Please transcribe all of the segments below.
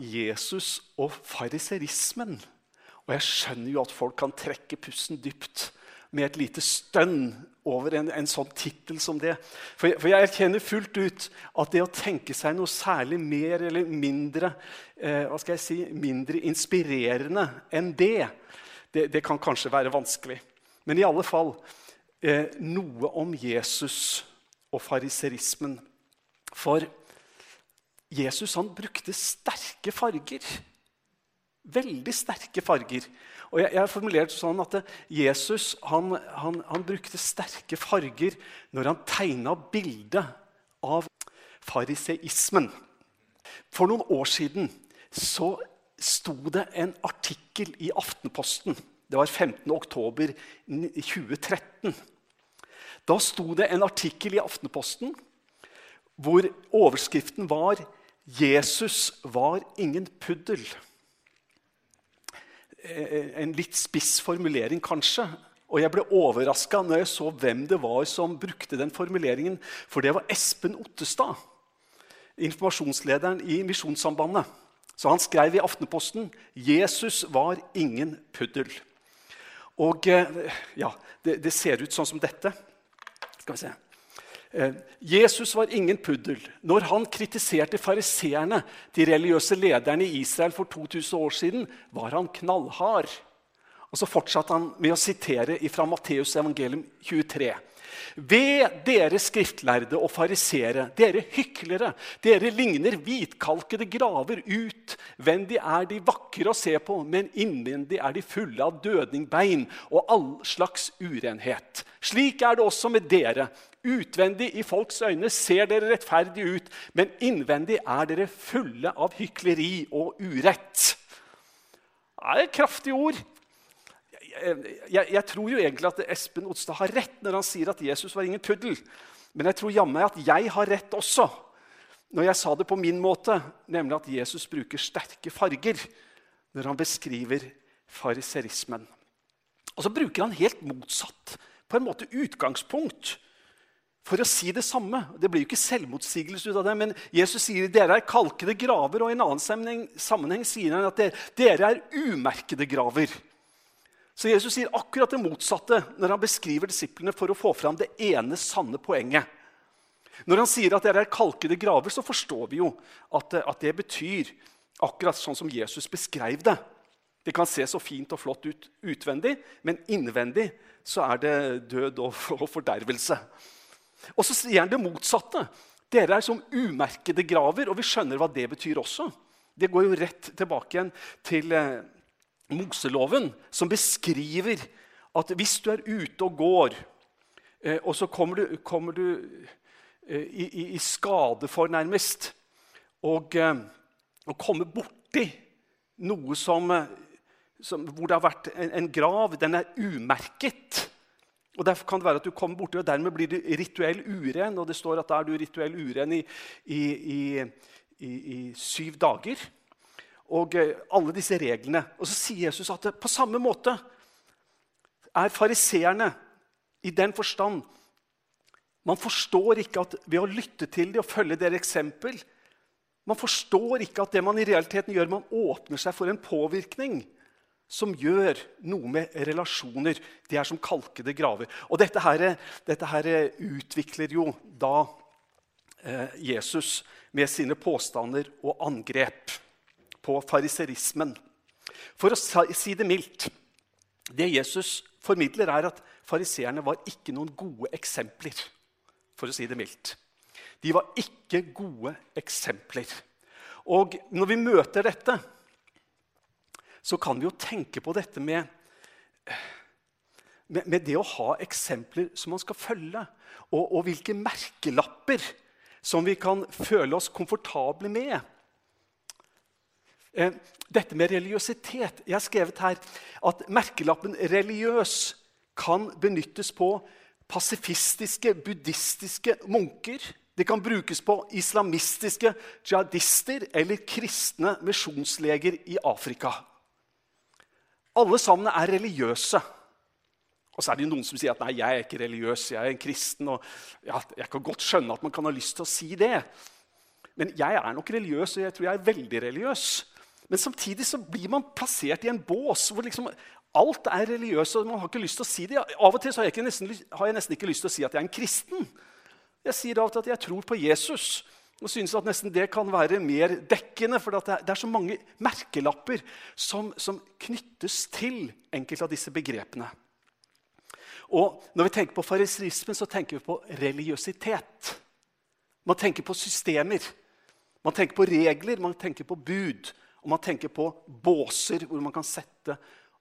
Jesus og fariserismen. Og jeg skjønner jo at folk kan trekke pusten dypt med et lite stønn over en, en sånn tittel som det. For, for, jeg erkjenner fullt ut at det å tenke seg noe særlig mer eller mindre eh, hva skal jeg si, mindre inspirerende enn det, det, det kan kanskje være vanskelig. Men i alle fall eh, noe om Jesus og fariserismen. For Jesus han brukte sterke farger. Veldig sterke farger. Og jeg, har formulert sånn at Jesus han, han, han brukte sterke farger når han tegna bildet av fariseismen. For noen år siden så sto det en artikkel i Aftenposten. Det var 15. oktober 2013. Da sto det en artikkel i Aftenposten hvor overskriften var 'Jesus var ingen puddel'. Eh, en litt spiss formulering, kanskje. Og jeg ble overraska når jeg så hvem det var som brukte den formuleringen. For det var Espen Ottestad, informasjonslederen i Misjonssambandet. Så han skrev i Aftenposten 'Jesus var ingen puddel'. Og eh, ja, det, det ser ut sånn som dette. Skal vi se. Eh, Jesus var ingen puddel. Når han kritiserte fariseerne, de religiøse lederne i Israel for 2000 år siden, var han knallhard. Og Så fortsatte han med å sitere fra Matteus evangelium 23. Ved dere skriftlærde og farisere, dere hyklere, dere ligner hvitkalkede graver. ut. Vendig er de vakre å se på, men innvendig er de fulle av dødningbein og all slags urenhet. Slik er det også med dere. Utvendig i folks øyne ser dere rettferdige ut, men innvendig er dere fulle av hykleri og urett. Det er kraftige ord. Jeg, jeg, jeg, tror jo egentlig at Espen Otstad har rett når han sier at Jesus var ingen puddel. Men jeg tror jammen at jeg har rett også når jeg sa det på min måte, nemlig at Jesus bruker sterke farger når han beskriver fariserismen. Og så bruker han helt motsatt på en måte utgangspunkt for å si det samme. Det blir jo ikke selvmotsigelse ut av det, men Jesus sier dere er kalkede graver. Og i en annen sammenheng, sammenheng sier han at dere, dere er umerkede graver. Så Jesus sier akkurat det motsatte når han beskriver disiplene for å få fram det ene sanne poenget. Når han sier at dere er kalkede graver, så forstår vi jo at, at det betyr akkurat sånn som Jesus beskrev det. Det kan se så fint og flott ut utvendig, men innvendig så er det død og, og fordervelse. Og så sier han det motsatte. Dere er som umerkede graver, og vi skjønner hva det betyr også. Det går jo rett tilbake igjen til eh, Moseloven, som beskriver at hvis du er ute og går, eh, og så kommer du, kommer du eh, i, i, skade for, nærmest, og, eh, og kommer borti noe som, eh, som, hvor det har vært en, en grav, den er umerket og Derfor kan det være at du kommer borti, og dermed blir du rituell uren. Og det står at da er du rituell uren i, i, i, i syv dager. Og eh, alle disse reglene. Og så sier Jesus at på samme måte er fariseerne i den forstand Man forstår ikke at ved å lytte til dem og følge deres eksempel Man forstår ikke at det man i realiteten gjør, man åpner seg for en påvirkning som gjør noe med relasjoner. De er som kalkede graver. Og dette, her, dette her utvikler jo da eh, Jesus med sine påstander og angrep på fariserismen. For å si det mildt Det Jesus formidler, er at fariseerne var ikke noen gode eksempler. For å si det mildt. De var ikke gode eksempler. Og når vi møter dette, så kan vi jo tenke på dette med, med, med det å ha eksempler som man skal følge, og, og, hvilke merkelapper som vi kan føle oss komfortable med. Eh, dette med religiøsitet Jeg har skrevet her at merkelappen 'religiøs' kan benyttes på pasifistiske, buddhistiske munker. Det kan brukes på islamistiske jihadister eller kristne misjonsleger i Afrika. Alle sammen er religiøse. Og så er det jo noen som sier at nei, jeg er ikke religiøs, jeg er en kristen. og ja, Jeg kan godt skjønne at man kan ha lyst til å si det. Men jeg er nok religiøs, og jeg tror jeg er veldig religiøs. Men samtidig så blir man plassert i en bås hvor liksom alt er religiøst. og man har ikke lyst til å si det. Av og til har jeg, nesten, har, jeg nesten ikke lyst til å si at jeg er en kristen. Jeg sier av og til at jeg tror på Jesus. Og synes at nesten det kan være mer dekkende, for det er, så mange merkelapper som, som knyttes til enkelte av disse begrepene. Og Når vi tenker på farisrismen, så tenker vi på religiøsitet. Man tenker på systemer, man tenker på regler, man tenker på bud. Og man tenker på båser hvor man kan sette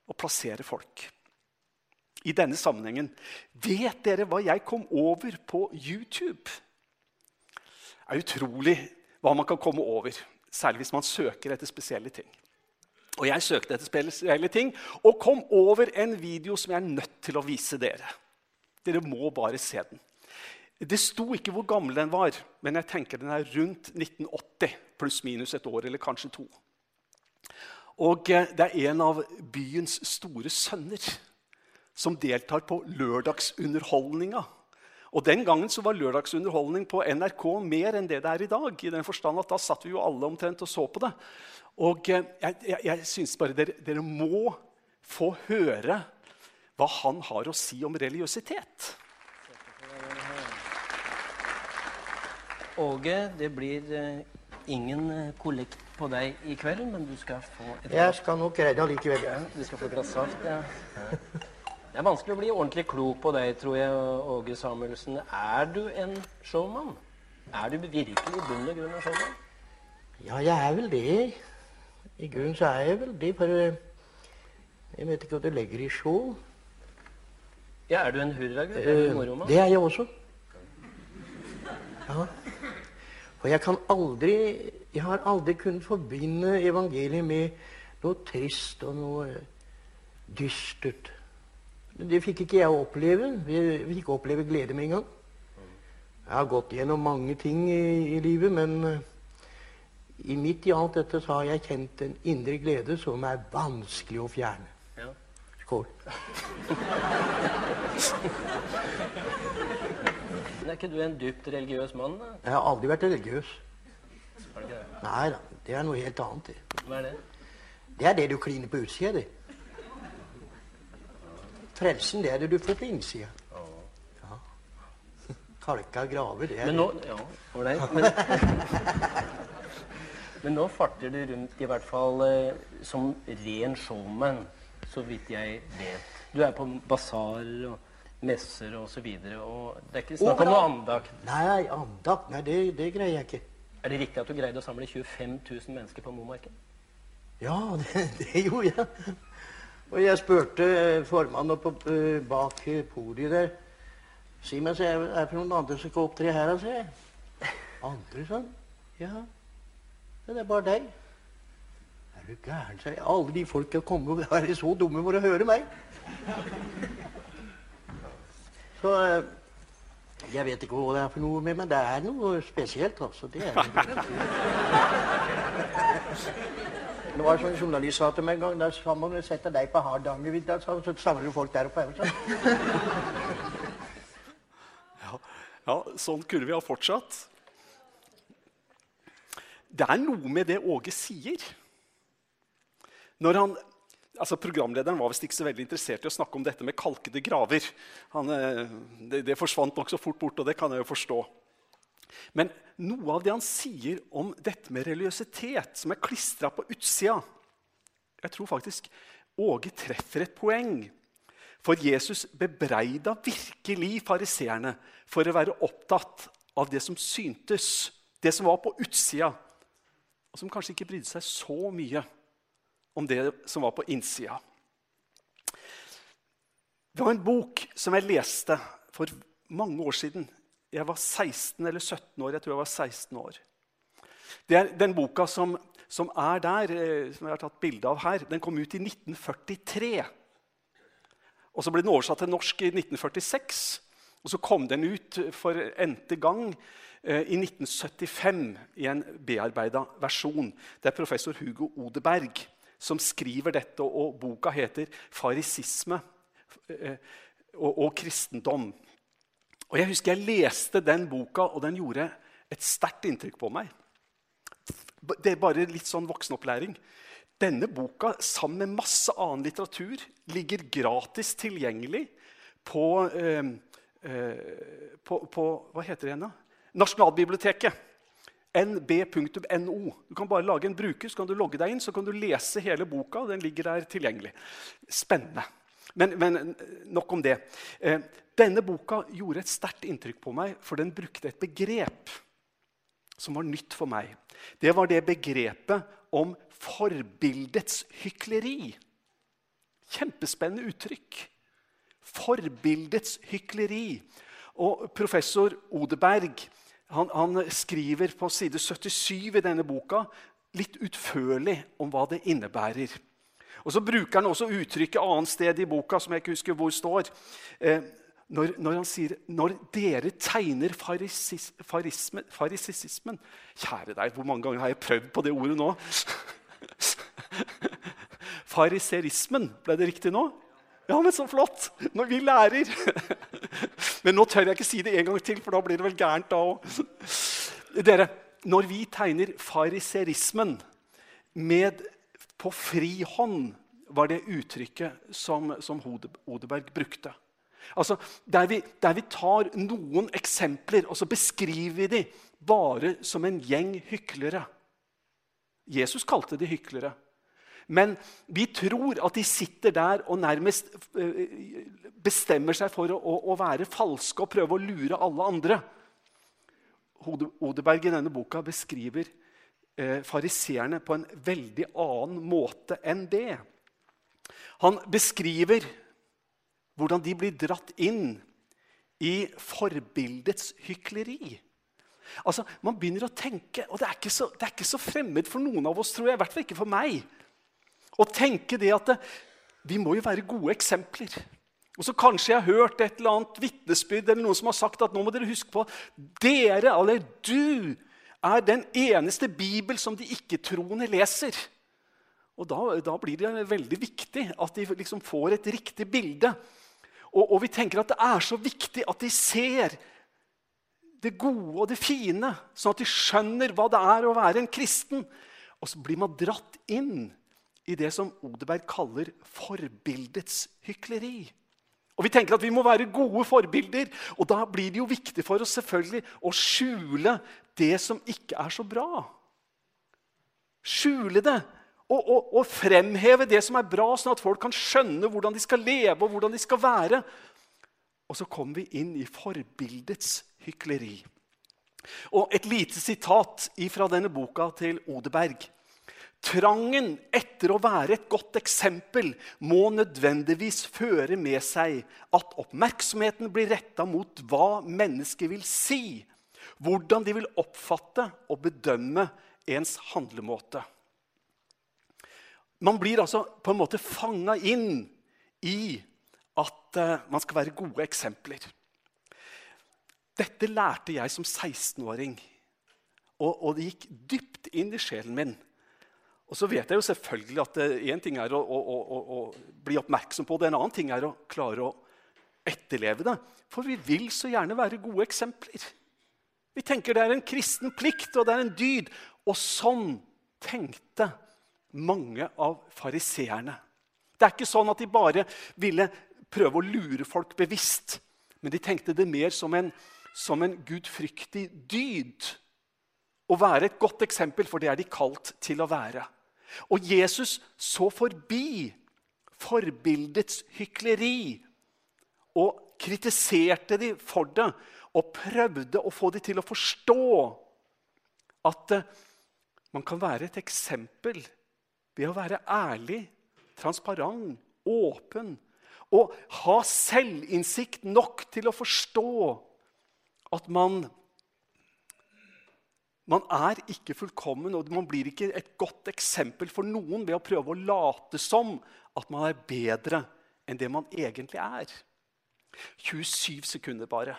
og plassere folk. I denne sammenhengen Vet dere hva jeg kom over på YouTube? Er utrolig hva man kan komme over, særlig hvis man søker etter spesielle ting. Og Jeg søkte etter spesielle ting og kom over en video som jeg er nødt til å vise dere. Dere må bare se den. Det sto ikke hvor gammel den var, men jeg tenker den er rundt 1980. Pluss-minus et år, eller kanskje to. Og eh, det er en av byens store sønner som deltar på lørdagsunderholdninga. Og Den gangen så var lørdagsunderholdning på NRK mer enn det det er i dag. i den forstand at Da satt vi jo alle omtrent og så på det. Og eh, jeg, jeg, jeg syns bare dere, dere må få høre hva han har å si om religiøsitet. Åge, det blir eh, ingen kollekt på deg i kveld, men du skal få et Jeg skal nok redde allikevel. likevel. Ja, du skal få et glass saft, ja. Det er vanskelig å bli ordentlig klok på deg, tror jeg, Åge Samuelsen. Er du en showman? Er du virkelig i bunn og grunn en showman? Ja, jeg er vel det. I grunnen så er jeg vel det, for eh, jeg vet ikke hva du legger i show. Ja, Er du en hurragutt? Uh, moromann? Det er jeg også. Ja. For jeg kan aldri Jeg har aldri kunnet forbinde evangeliet med noe trist og noe dystert. Det fikk ikke jeg oppleve. Vi fikk ikke oppleve glede med en gang. Jeg har gått gjennom mange ting i, i livet, men uh, i midt i alt dette så har jeg kjent en indre glede som er vanskelig å fjerne. Ja. Skål. Men er ikke du en dypt religiøs mann? da? Jeg har aldri vært religiøs. Har du ikke det? Nei da. Det er noe helt annet. Det. Hva er det? Det er det du kliner på utsida, det. Frelsen, det er det du får på innsida. Ja. Kalka graver, det er Men nå, ja, men, men nå farter du rundt i hvert fall eh, som ren showman, så vidt jeg vet. Du er på basarer og messer og så videre, og Det er ikke snakk om noe andakt? Nei, andakt nei, det, det, greier jeg ikke. Er det riktig at du greide å samle 25 000 mennesker på Momarken? Ja, det, det gjorde jeg. Og jeg spurte formannen oppe uh, bak podiet der Si meg, så er det noen andre som skal opptre her? Altså. Andre, sånn? Ja. Det er bare deg. Er du gæren, sa jeg. Alle de folka kommer og er så dumme for å høre meg. Så eh, jeg vet ikke hva det er for noe med, men det er noe spesielt, altså. Det er Det var sånn journalist sa til meg en gang da sa man sette deg på Hardangervidda, så samler du folk der oppe. Ja, ja, sånn kunne vi ha fortsatt. Det er noe med det Åge sier. Når han altså Programlederen var visst ikke så veldig interessert i å snakke om dette med kalkede graver. Han, eh, det, det forsvant nokså fort bort, og det kan jeg jo forstå. Men noe av det han sier om dette med religiøsitet, som er klistra på utsida Jeg tror faktisk Åge treffer et poeng. For Jesus bebreida virkelig fariseerne for å være opptatt av det som syntes, det som var på utsida, og som kanskje ikke brydde seg så mye om det som var på innsida. Det var en bok som jeg leste for mange år siden. Jeg var 16 eller 17 år. Jeg tror jeg var 16 år. Det er Den boka som, som er der, eh, som jeg har tatt bilde av her, den kom ut i 1943. Og Så ble den oversatt til norsk i 1946. Og så kom den ut for n-te gang eh, i 1975 i en bearbeida versjon. Det er professor Hugo Odeberg som skriver dette, og boka heter 'Farisisme eh, og, og kristendom'. Og Jeg husker jeg leste den boka, og den gjorde et sterkt inntrykk på meg. Det er bare litt sånn voksenopplæring. Denne boka, sammen med masse annen litteratur, ligger gratis tilgjengelig på, eh, eh, på, på Hva heter det igjen, da? Nasjonalbiblioteket. nb.no. Du kan bare lage en bruker, så kan du logge deg inn, så kan du lese hele boka. Den ligger der tilgjengelig. Spennende. Men, men nok om det. Eh, denne boka gjorde et sterkt inntrykk på meg, for den brukte et begrep som var nytt for meg. Det var det begrepet om forbildets hykleri. Kjempespennende uttrykk. Forbildets hykleri. Og professor Odeberg han, han, skriver på side 77 i denne boka litt utførlig om hva det innebærer. Og Så bruker han også uttrykket annet sted i boka som jeg ikke husker hvor står. Eh, når, når, han sier 'når dere tegner farisis, farisme, farisisismen' Kjære deg, hvor mange ganger har jeg prøvd på det ordet nå? Fariserismen, ble det riktig nå? Ja, men så flott! Når vi lærer. Men nå tør jeg ikke si det en gang til, for da blir det vel gærent da òg. Dere, når vi tegner fariserismen med på frihånd var det uttrykket som, som Odeberg brukte. Altså, der vi, der vi, tar noen eksempler og så beskriver vi dem bare som en gjeng hyklere. Jesus kalte de hyklere. Men vi tror at de sitter der og nærmest eh, bestemmer seg for å, å være falske og prøve å lure alle andre. Odeberg i denne boka beskriver eh, fariseerne på en veldig annen måte enn det. Han beskriver hvordan de blir dratt inn i forbildets hykleri. Altså, Man begynner å tenke, og det er, så, det er, ikke så, fremmed for noen av oss, tror jeg, i hvert fall ikke for meg, å tenke det at det, vi må jo være gode eksempler. Og så Kanskje jeg har hørt et eller annet vitnesbyrd eller noen som har sagt at nå må dere huske på dere, eller du, er den eneste bibel som de ikke-troende leser. Og da, da, blir det veldig viktig at de liksom får et riktig bilde. Og, og, vi tenker at det er så viktig at de ser det gode og det fine, sånn at de skjønner hva det er å være en kristen. Og så blir man dratt inn i det som Odeberg kaller forbildets hykleri. Og Vi tenker at vi må være gode forbilder, og da blir det jo viktig for oss selvfølgelig å skjule det som ikke er så bra. Skjule det og, og, og, fremheve det som er bra, sånn at folk kan skjønne hvordan de skal leve og hvordan de skal være. Og så kommer vi inn i forbildets hykleri. Og Et lite sitat fra denne boka til Odeberg. Trangen etter å være et godt eksempel må nødvendigvis føre med seg at oppmerksomheten blir retta mot hva mennesket vil si, hvordan de vil oppfatte og bedømme ens handlemåte. Man blir altså på en måte fanga inn i at uh, man skal være gode eksempler. Dette lærte jeg som 16-åring, og, og, det gikk dypt inn i sjelen min. Og så vet jeg jo selvfølgelig at én ting er å, å, å, å, bli oppmerksom på det, en annen ting er å klare å etterleve det. For vi vil så gjerne være gode eksempler. Vi tenker det er en kristen plikt, og det er en dyd. Og sånn tenkte mange av fariseerne. Det er ikke sånn at de bare ville prøve å lure folk bevisst. Men de tenkte det mer som en, som en gudfryktig dyd. Å være et godt eksempel, for det er de kalt til å være. Og Jesus så forbi forbildets hykleri og kritiserte de for det og prøvde å få de til å forstå at eh, man kan være et eksempel ved å være ærlig, transparent, åpen og ha selvinnsikt nok til å forstå at man man er ikke fullkommen, og man blir ikke et godt eksempel for noen ved å prøve å late som at man er bedre enn det man egentlig er. 27 sekunder bare.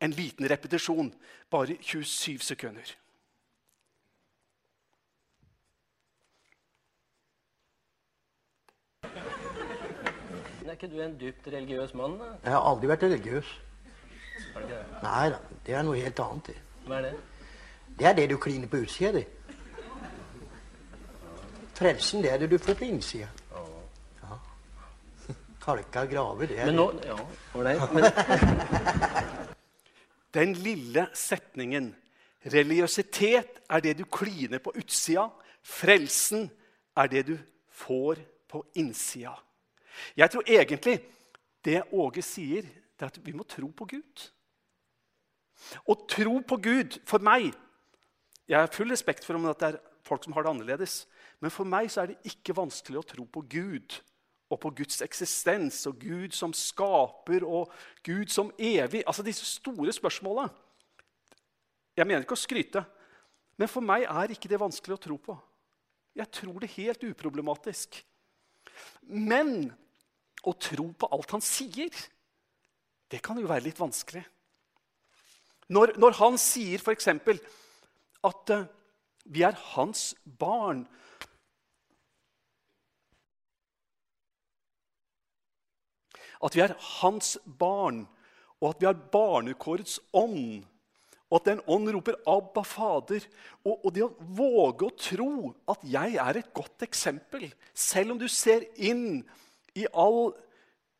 En liten repetisjon. Bare 27 sekunder. Er ikke du en dypt religiøs mann? da? Jeg har aldri vært religiøs. Nei da, det er noe helt annet. Hva er det? Det er det du kliner på utsida det. Frelsen, det er det du får på innsida. Kalka graver, det er Men nå Ja, ålreit. Men Den lille setningen 'Religiøsitet er det du kliner på utsida'. 'Frelsen er det du får på innsida'. Jeg tror egentlig det Åge sier, det er at vi må tro på Gud. Å tro på Gud, for meg Jeg har full respekt for om det er folk som har det annerledes. Men for meg så er det ikke vanskelig å tro på Gud og på Guds eksistens og Gud som skaper og Gud som evig. Altså disse store spørsmåla. Jeg mener ikke å skryte, men for meg er ikke det vanskelig å tro på. Jeg tror det helt uproblematisk. Men å tro på alt han sier, det kan jo være litt vanskelig. Når, når han sier f.eks. at uh, vi er hans barn At vi er hans barn, og at vi har barnekårets ånd. Og at den ånd roper 'Abba, Fader'. Og, og, det å våge å tro at jeg er et godt eksempel, selv om du ser inn i all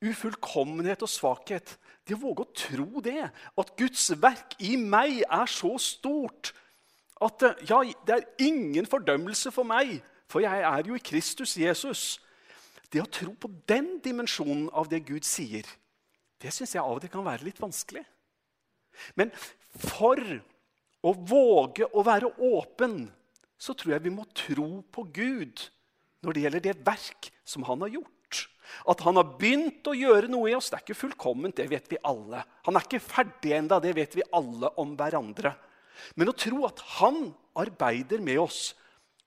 ufullkommenhet og svakhet Det å våge å tro det, at Guds verk i meg er så stort at ja, det er ingen fordømmelse for meg, for jeg er jo i Kristus Jesus. Det å tro på den dimensjonen av det Gud sier, det syns jeg av og til kan være litt vanskelig. Men for å våge å være åpen så tror jeg vi må tro på Gud når det gjelder det verk som han har gjort. At han har begynt å gjøre noe i oss, det er ikke fullkomment. det vet vi alle. Han er ikke ferdig enda, det vet vi alle om hverandre. Men å tro at han arbeider med oss,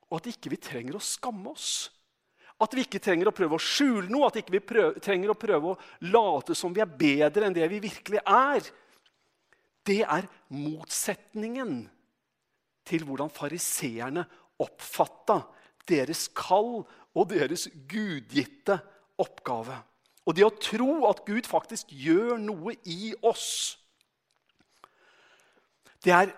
og at ikke vi trenger å skamme oss at vi ikke trenger å prøve å skjule noe, at vi ikke trenger å prøve å late som vi er bedre enn det vi virkelig er. Det er motsetningen til hvordan fariseerne oppfatta deres kall og deres gudgitte oppgave. Og det å tro at Gud faktisk gjør noe i oss, det er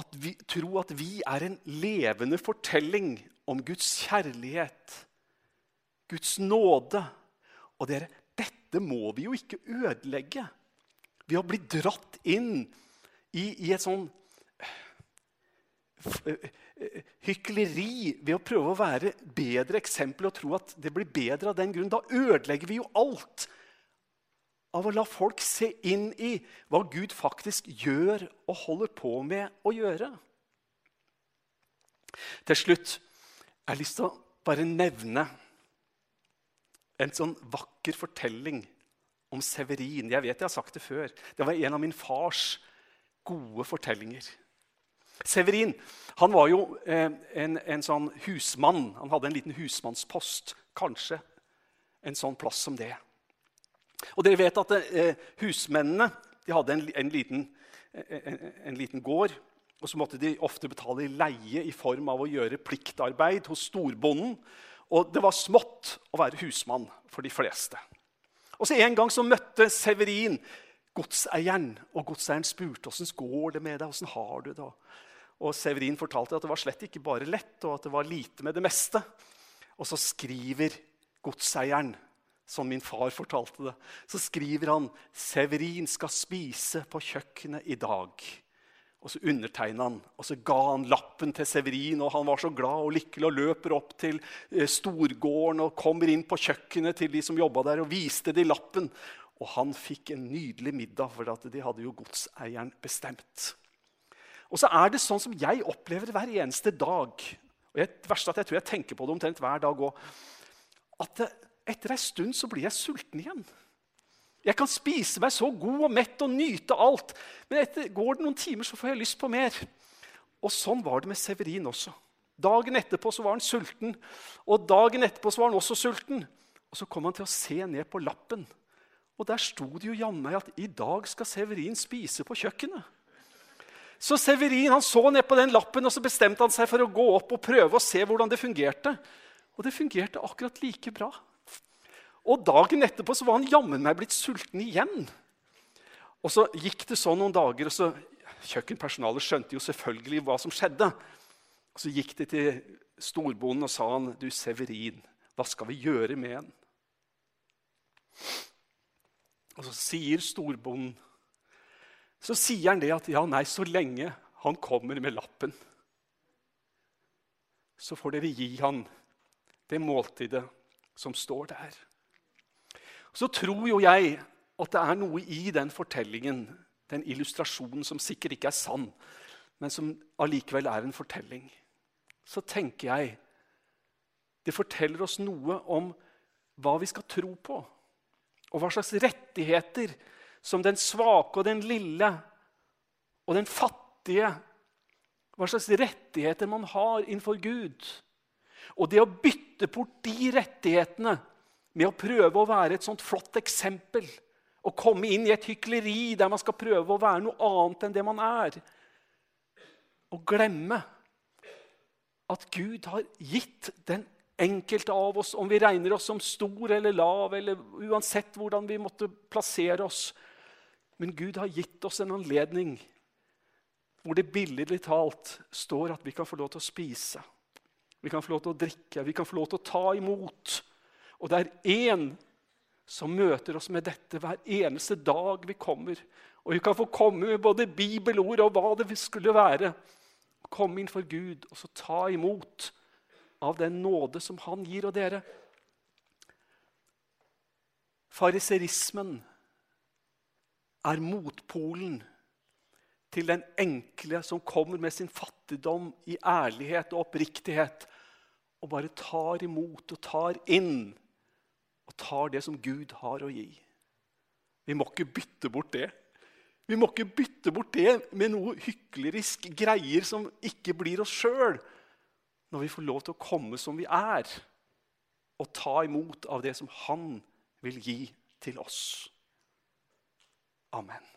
at vi, tro at vi er en levende fortelling om Guds kjærlighet, Guds nåde. Og dere, dette må vi jo ikke ødelegge ved å bli dratt inn i, i et sånn hykleri ved å prøve å være bedre eksempel og tro at det blir bedre av den grunn. Da ødelegger vi jo alt av å la folk se inn i hva Gud faktisk gjør og holder på med å gjøre. Til slutt jeg har lyst til å bare nevne en sånn vakker fortelling om Severin. Jeg vet jeg har sagt det før. Det var en av min fars gode fortellinger. Severin han var jo eh, en, en, sånn husmann. Han hadde en liten husmannspost. Kanskje en sånn plass som det. Og dere vet at eh, husmennene hadde en, en, liten, en, en liten gård og så måtte de ofte betale leie i form av å gjøre pliktarbeid hos storbonden. Og det var smått å være husmann for de fleste. Og så En gang så møtte Severin godseieren, og godseieren spurte åssen går det med deg. Hvordan har du det? Og Severin fortalte at det var slett ikke bare lett, og at det var lite med det meste. Og så skriver godseieren, som min far fortalte det, så skriver han Severin skal spise på kjøkkenet i dag. Og så undertegna han, og så ga han lappen til Severin. og Han var så glad og lykkelig og løper opp til eh, storgården og kommer inn på kjøkkenet til de som jobba der, og viste de lappen. Og han fikk en nydelig middag, for de hadde jo godseieren bestemt. Og så er det sånn som jeg opplever hver eneste dag. Og det verste at jeg tror jeg tenker på det omtrent hver dag òg. At etter ei stund så blir jeg sulten igjen. Jeg kan spise meg så god og mett og nyte alt. Men etter går det noen timer, så får jeg lyst på mer. Og sånn var det med Severin også. Dagen etterpå så var han sulten, og dagen etterpå så var han også sulten. Og så kom han til å se ned på lappen, og der sto det jo jammen at i dag skal Severin spise på kjøkkenet. Så Severin han så ned på den lappen og så bestemte han seg for å gå opp og prøve å se hvordan det fungerte. Og det fungerte akkurat like bra. Og dagen etterpå så var han jammen meg blitt sulten igjen. Og så gikk det sånn noen dager, og så Kjøkkenpersonalet skjønte jo selvfølgelig hva som skjedde. Og Så gikk de til storbonden og sa han, du Severin, hva skal vi gjøre med den?' Og så sier storbonden Så sier han det at ja, nei, så lenge han kommer med lappen, så får dere gi han det måltidet som står der. Så tror jo jeg at det er noe i den fortellingen, den illustrasjonen, som sikkert ikke er sann, men som allikevel er en fortelling. Så tenker jeg det forteller oss noe om hva vi skal tro på, og hva slags rettigheter som den svake og den lille og den fattige Hva slags rettigheter man har innenfor Gud. Og det å bytte bort de rettighetene med å prøve å være et sånt flott eksempel og komme inn i et hykleri der man skal prøve å være noe annet enn det man er, og glemme at Gud har gitt den enkelte av oss, om vi regner oss som stor eller lav, eller uansett hvordan vi måtte plassere oss. Men Gud har gitt oss en anledning hvor det billedlig talt står at vi kan få lov til å spise. Vi kan få lov til å drikke, vi kan få lov til å ta imot. Og det er én som møter oss med dette hver eneste dag vi kommer. Og vi kan få komme med både bibelord og hva det skulle være. Komme inn for Gud og så ta imot av den nåde som han gir. Og dere, fariserismen er motpolen til den enkle som kommer med sin fattigdom i ærlighet og oppriktighet, og bare tar imot og tar inn og tar det som Gud har å gi. Vi må ikke bytte bort det. Vi må ikke bytte bort det med noe hyklerisk greier som ikke blir oss sjøl når vi får lov til å komme som vi er, og ta imot av det som Han vil gi til oss. Amen.